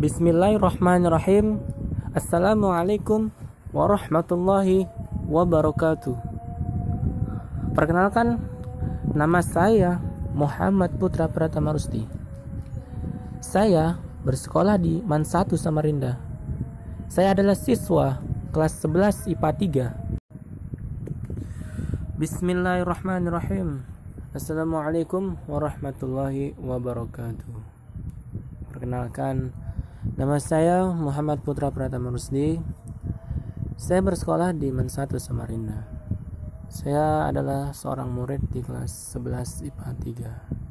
Bismillahirrahmanirrahim. Assalamualaikum warahmatullahi wabarakatuh. Perkenalkan, nama saya Muhammad Putra Pratama Rusti. Saya bersekolah di MAN 1 Samarinda. Saya adalah siswa kelas 11 IPA 3. Bismillahirrahmanirrahim. Assalamualaikum warahmatullahi wabarakatuh. Perkenalkan, nama saya Muhammad Putra Pratama Rusdi. Saya bersekolah di MAN 1 Samarinda. Saya adalah seorang murid di kelas 11 IPA 3.